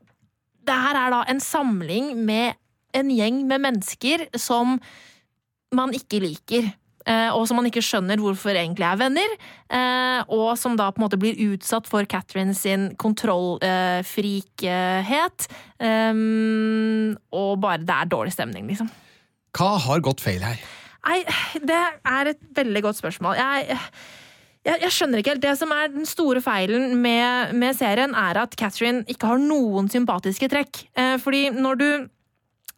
det her er da en samling med en gjeng med mennesker som man ikke liker. eh, Og som man ikke skjønner hvorfor egentlig er venner. eh, Og som da på en måte blir utsatt for Catherine sin kontrollfrikhet. Og bare det er dårlig stemning, liksom. Hva har gått feil her? Nei, det er et veldig godt spørsmål. Jeg, jeg, jeg skjønner ikke helt. Det som er den store feilen med, med serien, er at Catherine ikke har noen sympatiske trekk. Eh, fordi når du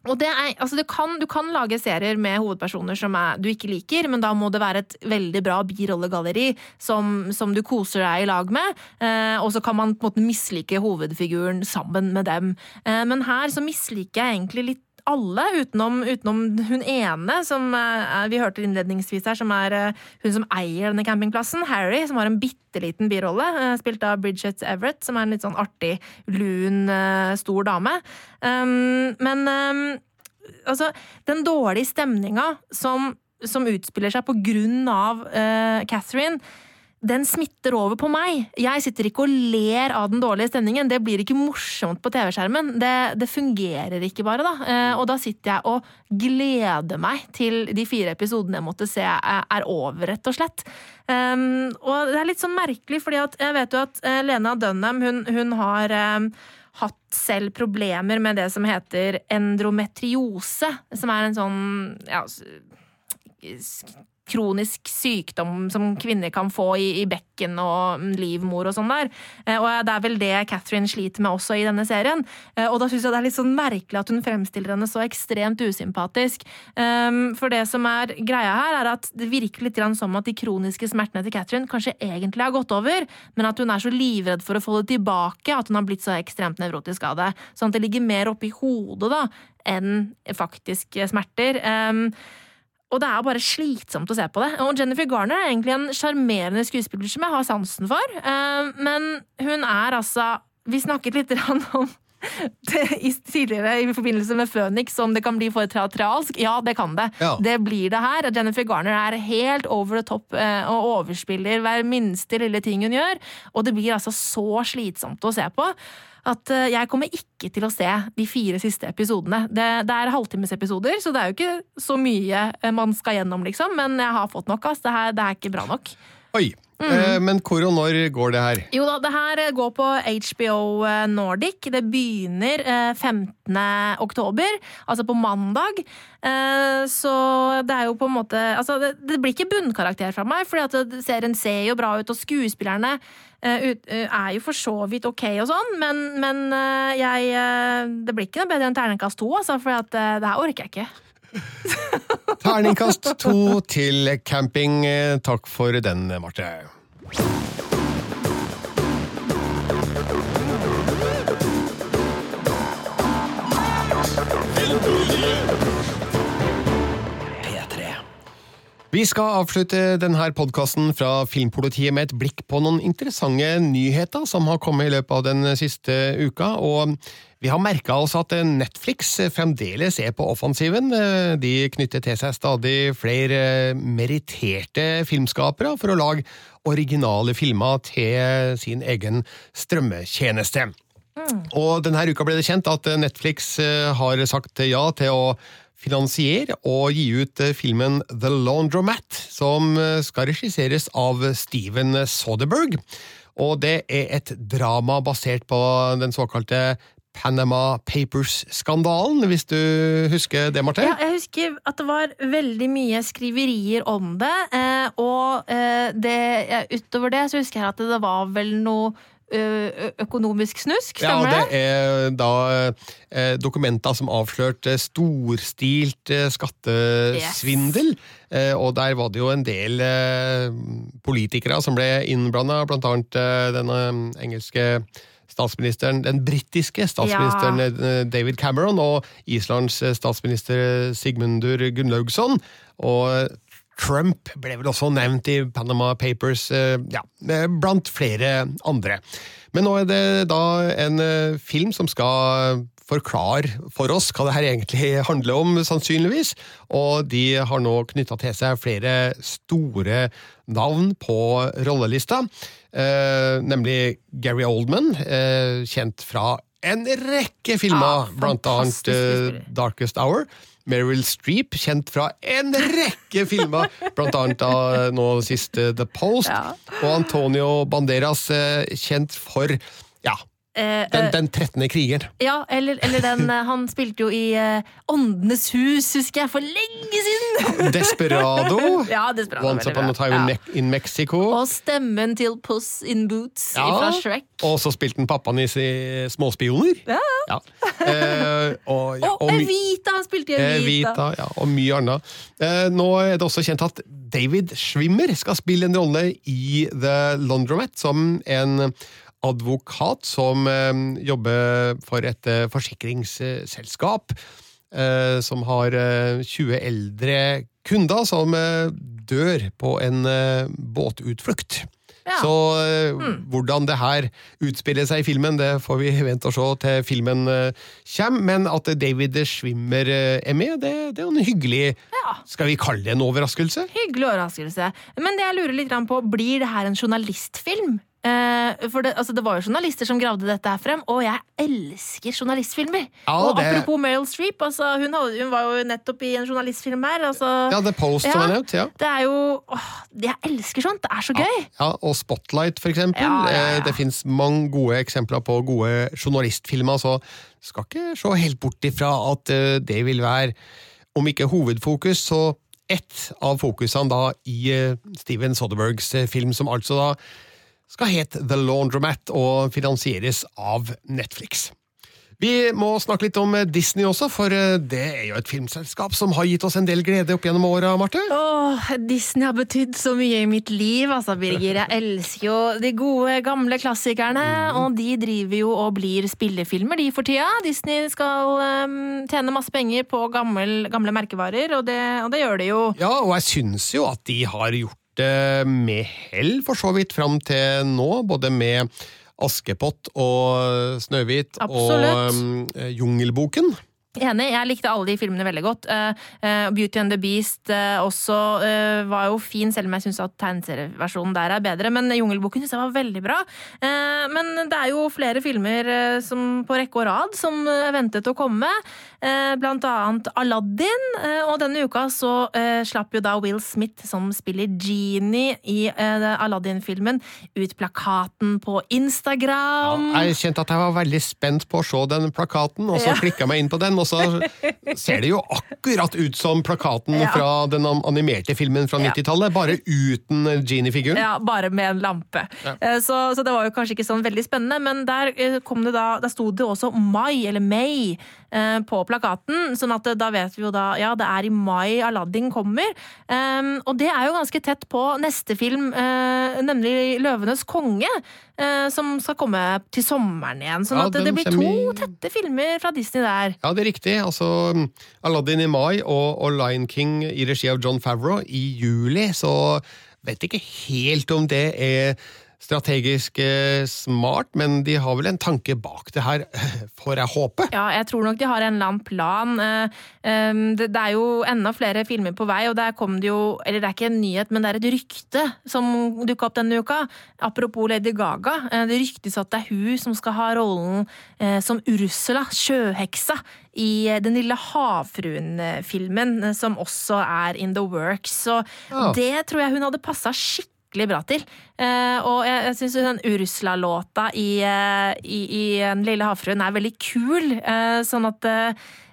og det er, altså du, kan, du kan lage serier med hovedpersoner som er, du ikke liker, men da må det være et veldig bra birollegalleri som, som du koser deg i lag med. Eh, og så kan man på en måte mislike hovedfiguren sammen med dem. Eh, men her så misliker jeg egentlig litt alle, utenom, utenom hun ene som eh, vi hørte innledningsvis her, som er eh, hun som eier denne campingplassen. Harry, som har en bitte liten birolle, eh, spilt av Bridget Everett, som er en litt sånn artig, lun, stor dame. Um, men um, altså, den dårlige stemninga som, som utspiller seg på grunn av uh, Catherine, den smitter over på meg. Jeg sitter ikke og ler av den dårlige stemningen. Det blir ikke morsomt på TV-skjermen. Det, det, fungerer ikke bare, da. Eh, og da sitter jeg og gleder meg til de fire episodene jeg måtte se er over, rett og slett. Um, og det er litt sånn merkelig, fordi jeg vet jo at uh, Lena Dunham, hun, hun har um, hatt selv problemer med det som heter endrometriose, som er en sånn ja, kronisk sykdom som kvinner kan få i, i bekken og livmor og sånn der. Eh, og det er vel det Catherine sliter med også i denne serien. Eh, og da syns jeg det er litt sånn merkelig at hun fremstiller henne så ekstremt usympatisk. Ehm, for det som er greia her, er at det virker litt som at de kroniske smertene til Catherine kanskje egentlig har gått over, men at hun er så livredd for å få det tilbake at hun har blitt så ekstremt nevrotisk av det. Sånn at det ligger mer oppi hodet da, enn faktisk smerter. Um, og det er bare slitsomt å se på det. Og Jennifer Garner er egentlig en sjarmerende skuespiller som jeg har sansen for. Eh, men hun er altså Vi snakket litt om tidligere i forbindelse med Phoenix om det kan bli for teatralsk. Ja, det kan det. Ja. Det blir det her. Jennifer Garner er helt over the top eh, og overspiller hver minste lille ting hun gjør. Og det blir altså så slitsomt å se på at eh, jeg kommer ikke til å se de fire siste episodene. Det, det er halvtimesepisoder, så det er jo ikke så mye eh, man skal gjennom, liksom. Men jeg har fått nok. ass. Det, her, det er ikke bra nok. Oi. Mm. Eh, men hvor og når går det her? Jo da, Det her går på HBO Nordic. Det begynner 15. oktober, altså på mandag. Så det er jo på en måte Altså, det, blir ikke bunnkarakter fra meg, for serien ser jo bra ut, og skuespillerne Eh, eh, er jo for så vidt ok og sånn, men, men eh, jeg Det blir ikke noe bedre enn terningkast to, altså, for det her orker jeg ikke. Terningkast to til camping. Takk for den, Marte. Vi skal avslutte denne podkasten fra Filmpolitiet med et blikk på noen interessante nyheter som har kommet i løpet av den siste uka. og vi har merka oss at Netflix fremdeles er på offensiven. De knytter til seg stadig flere meritterte filmskapere for å lage originale filmer til sin egen strømmetjeneste. Mm. Og denne uka ble det kjent at Netflix har sagt ja til å finansiere og gi ut eh, filmen The Laundromat, som eh, skal regisseres av Steven Soderberg. Og det er et drama basert på den såkalte Panama Papers-skandalen, hvis du husker det, Marte? Ja, jeg husker at det var veldig mye skriverier om det. Eh, og det, utover det så husker jeg at det var vel noe økonomisk snusk, stemmer det? Ja, det er da eh, dokumenter som avslørte storstilt eh, skattesvindel. Yes. Eh, og der var det jo en del eh, politikere som ble innblanda, blant annet eh, denne engelske statsministeren, den britiske statsministeren ja. Eh, David Cameron og Islands statsminister Sigmundur Gunnlaugsson. Og Trump ble vel også nevnt i Panama Papers, eh, ja, blant flere andre. Men nå er det da en eh, film som skal forklare for oss hva det her egentlig handler om, sannsynligvis. Og de har nå knytta til seg flere store navn på rollelista. Eh, nemlig Gary Oldman, eh, kjent fra en rekke filmer, ah, blant annet eh, Darkest Hour. Meryl Streep, kjent fra en rekke filmer, blant annet av nå sist The Post. Ja. Og Antonio Banderas, eh, kjent for ja, eh, Den, eh, den 13. krigeren. Ja, eller, eller den eh, Han spilte jo i eh, Åndenes hus, husker jeg, for lenge siden! Desperado. ja, Desperado. Once Upon a. Time Ja. In Mexico. Og stemmen til Puss in Boots fra Shrek. Og så spilte han pappaen i Småspioner. Ja. Ja. Eh, og, ja, Og my- Evita! Han spilte i Evita. Evita. Ja, og mye annet. Eh, nå er det også kjent at David Schwimmer skal spille en rolle i The Laundromat som en advokat som eh, jobber for et eh, forsikringsselskap. Eh, som har eh, 20 eldre kunder som dør på en båtutflukt. Ja. Så eh, hvordan det her utspiller seg i filmen, det får vi vente og se til filmen kommer. Men at David Schwimmer er med, det, det er en hyggelig Skal vi kalle det en overraskelse? Hyggelig overraskelse. Men det jeg lurer litt på, blir det her en journalistfilm? Eh, for det, altså det var jo journalister som gravde dette her frem, og jeg elsker journalistfilmer! Ja, og det- apropos Meryl Streep, altså, hun, hun var jo nettopp i en journalistfilm her. Altså, Ja, The Post, som er nevnt, ja. Det er jo åh, Jeg elsker sånt! Det er så gøy! Ja, Og Spotlight, for eksempel. Ja, ja, ja. Eh, Det fins mange gode eksempler på gode journalistfilmer, så skal ikke se helt bort ifra at eh, det vil være, om ikke hovedfokus, så ett av fokusene da i Steven Soderbergs film, som altså da skal hete The Laundromat og finansieres av Netflix. Vi må snakke litt om eh, Disney også, for eh, det er jo et filmselskap som har gitt oss en del glede opp gjennom åra, Marte. Åh, Disney har betydd så mye i mitt liv, altså, Birger. Jeg elsker jo de gode, gamle klassikerne. Mm. Og de driver jo og blir spillefilmer, de for tida. Disney skal um, tjene masse penger på gammel, gamle merkevarer, og det, og det gjør de jo. Ja, og jeg syns jo at de har gjort med hell, for så vidt, fram til nå. Både med Askepott og Snøhvit Absolutt. og um, Jungelboken. Enig, jeg likte alle de filmene veldig godt. Uh, Beauty and the Beast uh, også uh, var jo fin, selv om jeg syns tegneserieversjonen der er bedre. Men Jungelboken syns jeg var veldig bra. Men det er jo flere filmer som på rekke og rad som eh, ventet å komme. Blant annet Aladdin. Og denne uka så slapp jo da Will Smith, som spiller Genie i Aladdin-filmen, ut plakaten på Instagram. Jeg kjente at jeg var veldig spent på å se den plakaten, og så Ja. klikka jeg meg inn på den, og så ser det jo akkurat ut som plakaten Ja. fra den animerte filmen fra 90-tallet, bare uten Genie-figuren. Ja, bare med en lampe. Ja. Eh, Så, så det var jo kanskje ikke sånn veldig spennende, men der eh, kom det da Der sto det også Mai, eller May, eh, på plakaten. Sånn at eh, da vet vi jo da Ja, det er i mai Aladdin kommer. Og det er jo ganske tett på neste film, eh, nemlig Løvenes konge, eh, som skal komme til sommeren igjen. Sånn Ja, at det blir to to tette filmer fra Disney der. Ja, det er riktig. Altså, Aladdin i mai og, og Lion King i regi av John Favreau i juli, så vet ikke helt om det er strategisk eh, smart, men de har vel en tanke bak det her, får jeg håpe. Ja, jeg tror nok de har en eller annen plan. Eh, Det er jo enda flere filmer på vei, og der kom det jo Eller det er ikke en nyhet, men det er et rykte som dukka opp denne uka. Apropos Lady Gaga. eh, Det ryktes at det er hun som skal ha rollen som Ursula, sjøheksa, i Den lille havfruen-filmen, som også er in the works. Så Ja. det tror jeg hun hadde passa skikkelig bra til. Eh, og jeg, jeg syns den Ursla-låta i, eh, i, i Den lille havfruen er veldig kul. eh, sånn at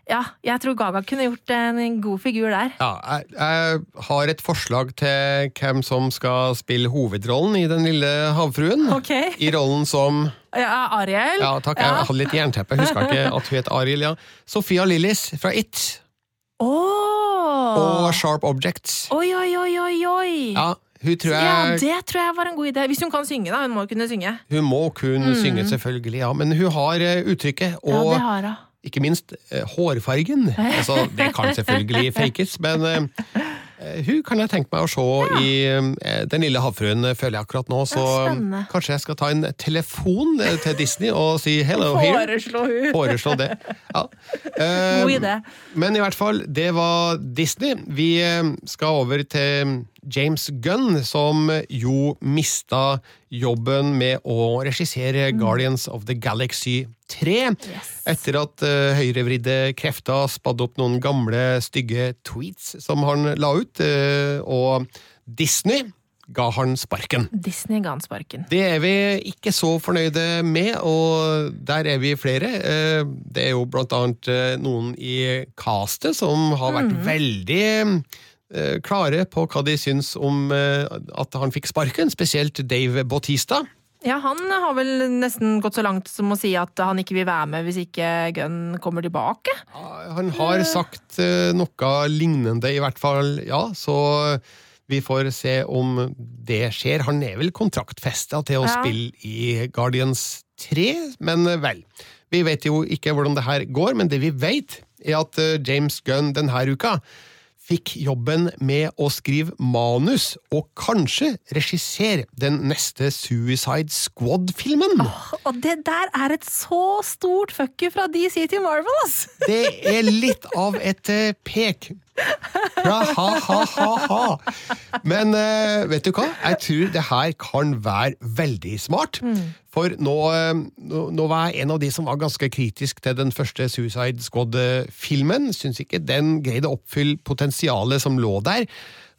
ja, jeg tror Gaga kunne gjort en god figur der. Ja, jeg, jeg har et forslag til hvem som skal spille hovedrollen i Den lille havfruen. Okay. I rollen som Ja, Ariel. Ja, takk, jeg hadde litt jernteppe, huska ikke at hun het Ariel. Ja. Sofia Lillis fra It Oh. og Sharp Objects. Oi, oi, oi, oi, oi! Ja, hun tror Ja, det tror jeg var en god idé. Hvis hun kan synge, da. Hun må kunne synge. Hun må kunne Mm. synge, selvfølgelig, ja, men hun har uttrykket, uttrykket, Ja, og det har hun. ikke minst eh, hårfargen. Altså, det kan selvfølgelig fakes, men eh, hun kan jeg tenke meg å se i eh, Den lille havfruen, eh, føler jeg akkurat nå, så Ja, eh, kanskje jeg skal ta en telefon eh, til Disney og si hello here. Foreslå hun. Foreslå det. Ja. Eh, God idé. Men i hvert fall, det var Disney. Vi eh, skal over til James Gunn, som jo mista jobben med å regissere Mm. Guardians of the Galaxy 3. Etter at uh, høyrevridde krefter spadde opp noen gamle, stygge tweets som han la ut. uh, og Disney ga han sparken. Disney ga han sparken. Det er vi ikke så fornøyde med, og der er vi flere. Eh, Det er jo blant annet noen i castet som har vært veldig eh, klare på hva de syns om eh, at han fikk sparken, spesielt Dave Bautista. Ja, han har vel nesten gått så langt som å si at han ikke vil være med hvis ikke Gunn kommer tilbake. Han har sagt eh, noe lignende, i hvert fall, ja, så vi får se om det skjer. Han er vel kontraktfesta til å Ja. spille i Guardians 3, men eh, vel. Vi vet jo ikke hvordan det her går, men det vi vet, er at eh, James Gunn denne uka fikk jobben med å skrive manus, og kanskje regissere den neste Suicide Squad-filmen. Og det der er et så stort fuck you fra DC til Marvel, ass! Det er litt av et eh, pek. Ja, ha, ha, ha, ha. Men uh, vet du hva? Jeg tror det her kan være veldig smart. For nå, eh, nå, nå var jeg en av de som var ganske kritisk til den første Suicide Squad-filmen. Syns ikke den greide å oppfylle potensialet som lå der.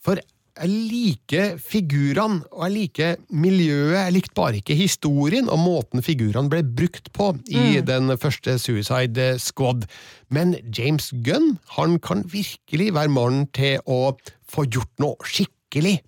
For jeg liker figurene, og jeg liker miljøet. Jeg likte bare ikke historien og måten figurene ble brukt på i den første Suicide Squad. Men James Gunn han kan virkelig være mannen til å få gjort noe skikkelig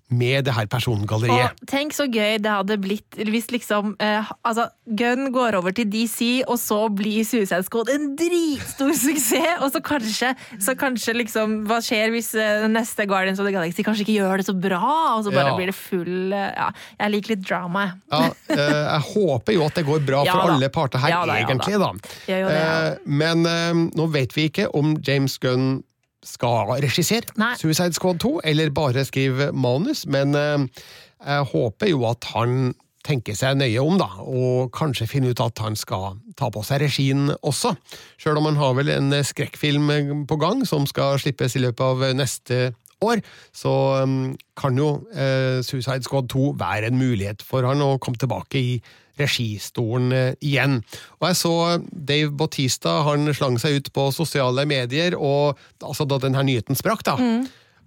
med det her persongalleriet. Og tenk så gøy det hadde blitt hvis liksom eh, altså, Gunn går over til DC, og så blir Suicide Squad en dritstor suksess! Og så kanskje, så kanskje liksom Hva skjer hvis eh, neste Guardians of the Galaxy kanskje ikke gjør det så bra? Og så bare Ja. blir det full eh, Ja, jeg liker litt drama, jeg. Ja, eh, jeg håper jo at det går bra Ja for da. alle parter her, Ja da, ja da. egentlig, da. Det, ja. Eh, Men eh, nå vet vi ikke om James Gunn skal regissere Nei. Suicide Squad 2, eller bare skrive manus, men eh, jeg håper jo at han tenker seg nøye om, da, og kanskje finne ut at han skal ta på seg regien også. Sjøl om han har vel en skrekkfilm på gang som skal slippes i løpet av neste år, så um, kan jo eh, Suicide Squad 2 være en mulighet for han å komme tilbake i registolen eh, igjen. Og jeg så Dave Bautista, han slang seg ut på sosiale medier, og altså da denne nyheten sprakk, da.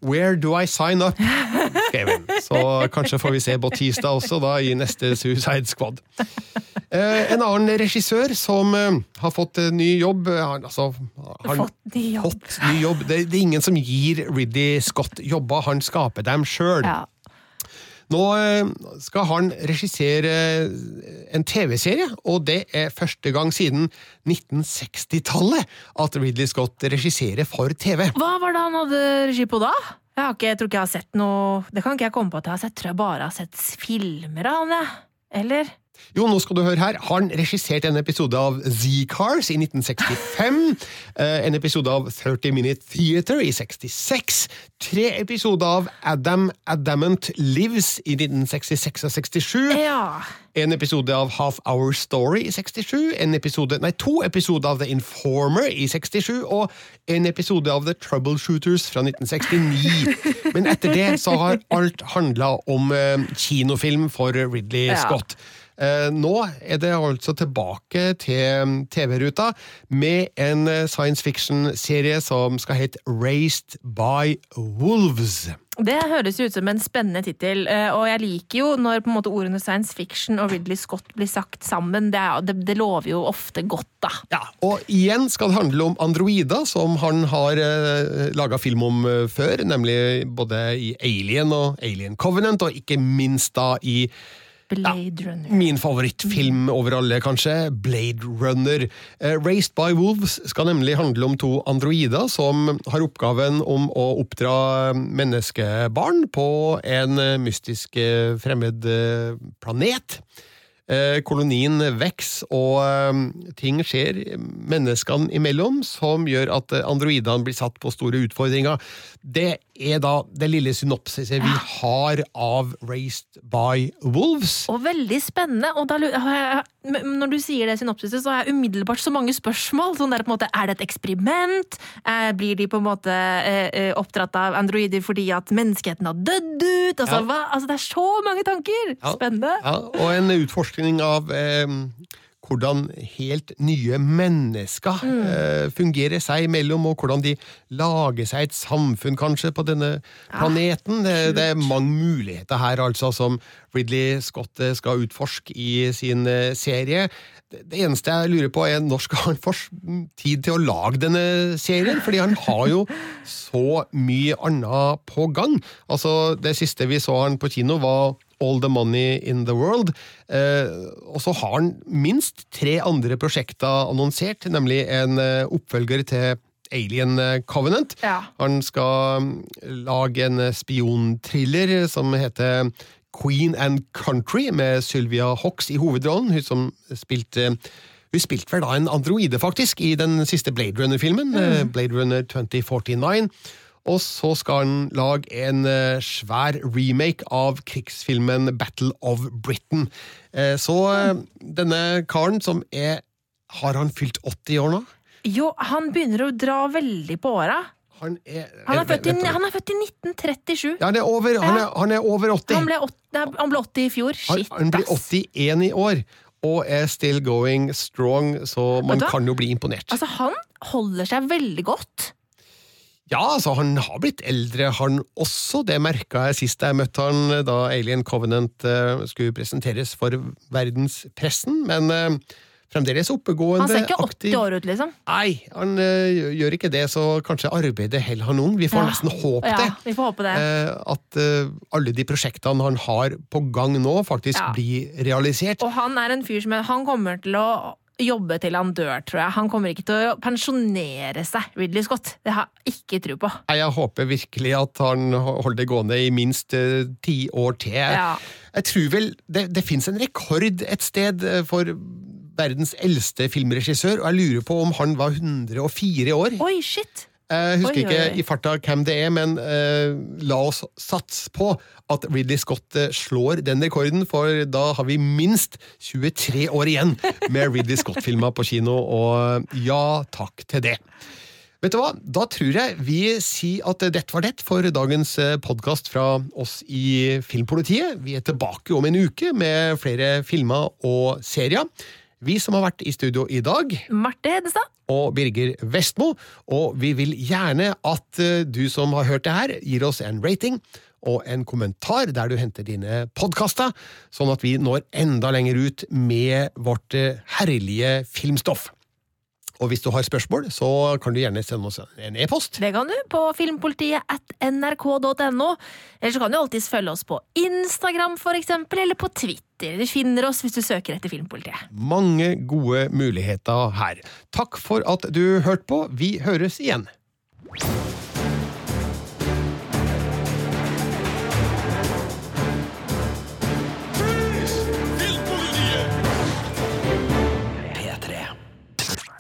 Where do I sign up? Kevin. Så kanskje får vi se Bautista også da i neste Suicide Squad. Eh, en annen regissør som eh, har fått eh, ny jobb eh, han, altså, han, Fått ny jobb. Fått ny jobb. Det, det er ingen som gir Ridley Scott jobber, han skaper dem sjøl. Ja. Nå eh, skal han regissere en TV-serie, og det er første gang siden 1960-tallet at Ridley Scott regisserer for TV. Hva var det han hadde regi på da? Jeg, ikke, jeg tror ikke jeg har sett noe Det kan ikke jeg komme på at jeg har sett. Tror jeg bare har sett filmer av han, jeg. Eller? Jo, nå skal du høre her. Han regisserte en episode av Z-Cars i 1965. eh, En episode av 30 Minute Theater i 66. Tre episoder av Adam Adamant Lives i 1966 og 67. Ja. En episode av Half Hour Story i 67. En episode, nei, to episoder av The Informer i 67. Og en episode av The Troubleshooters fra 1969. Men etter det så har alt handla om eh, kinofilm for Ridley. Scott. Nå er det altså tilbake til TV-ruta med en eh, science fiction-serie som skal hete Raised by Wolves. Det høres ut som en spennende tittel, eh, og jeg liker jo når måte ordene science fiction og Ridley Scott blir sagt sammen. Det, er, det, det lover jo ofte godt, da. Ja, og igjen skal det handle om androider, som han har eh, laga film om eh, før, nemlig både i Alien og Alien Covenant, og ikke minst da i Blade Runner. Min favorittfilm over alle, kanskje. Blade Runner. Eh, Raised by Wolves skal nemlig handle om to androider som har oppgaven om å oppdra menneskebarn på en eh, mystisk eh, fremmed eh, planet. Eh, Kolonien vokser, og ting skjer menneskene imellom som gjør at androidene blir satt på store utfordringer. Det er da det lille synopsiset vi har av Raised by Wolves. Og veldig spennende. Og da, når du sier det synopsiset, så har jeg umiddelbart så mange spørsmål. Sånn der, på en måte, er det et eksperiment? Eh, blir de på en måte eh, eh, oppdratt av androider fordi at menneskeheten har dødd ut? Altså, Ja. altså, det er så mange tanker! Ja. Spennende. Ja, og en utforskning av eh, hvordan helt nye mennesker eh, fungerer seg imellom, og hvordan de lager seg et samfunn, kanskje, på denne planeten. det, det er mange muligheter her, altså, som Ridley Scott eh, skal utforske i sin eh, serie. Det, det eneste jeg lurer på, er når skal han få tid til å lage denne serien? Fordi han har jo så mye annet på gang. Altså, Det siste vi så han på kino, var All the Money in the World. Eh, og så har han minst tre andre prosjekter annonsert, nemlig en eh, oppfølger til Alien Covenant. Han skal mm, lage en spionthriller som heter Queen and Country, med Sylvia Hox i hovedrollen, hun som spilte hun spilte vel da en androide, faktisk, i den siste Blade Runner-filmen, Mm. Blade Runner 2049. Og så skal han lage en eh, svær remake av krigsfilmen Battle of Britain. Eh, så eh, denne karen som er Har han fylt 80 år nå? Jo, han begynner å dra veldig på åra. Han er, Han er, født i, han er født i 1937. Ja, han er over, han er, han er over 80. Han ble, åt- nei, han ble 80 i fjor. Shit, han blir 81 i år, og er still going strong, så man kan jo bli imponert. Altså, han holder seg veldig godt. Ja, altså, han har blitt eldre, han også. Det merka jeg sist jeg møtte han da Alien Covenant uh, skulle presenteres for verdenspressen, men uh, fremdeles oppegående. Han ser ikke 80 aktiv. år ut, liksom. Nei, han uh, gjør ikke det, så kanskje arbeidet holder han ung. Vi får Ja. nesten håpe det. Ja, vi får håpe det. Uh, at uh, alle de prosjektene han har på gang nå, faktisk Ja. blir realisert. Og han er en fyr som Han kommer til å jobbe til han dør, tror jeg. Han kommer ikke til å pensjonere seg, Ridley Scott. Det har jeg ikke tro på. Jeg håper virkelig at han holder det gående i minst eh, ti år til. Ja. Jeg tror vel det, det fins en rekord et sted eh, for verdens eldste filmregissør, og jeg lurer på om han var 104 år. Oi, shit! Jeg husker Oi, oi, ikke oi. i farta hvem det er, men eh, la oss satse på at Ridley Scott eh, slår den rekorden, for da har vi minst 23 år igjen med Ridley Scott-filmer på kino, og ja takk til det. Vet du hva? Da tror jeg vi sier at dette var det for dagens podkast fra oss i Filmpolitiet. Vi er tilbake om en uke med flere filmer og serier. Vi som har vært i studio i dag, Marte Hedestad. og Birger Vestmo. Og vi vil gjerne at eh, du som har hørt det her, gir oss en rating og en kommentar der du henter dine podkaster, sånn at vi når enda lenger ut med vårt eh, herlige filmstoff. Og hvis du har spørsmål, så kan du gjerne sende oss en e-post. Det kan du på filmpolitiet at nrk.no. Eller så kan du alltids følge oss på Instagram, for eksempel, eller på Twitter. Du finner oss hvis du søker etter Filmpolitiet. Mange gode muligheter her. Takk for at du hørte på. Vi høres igjen.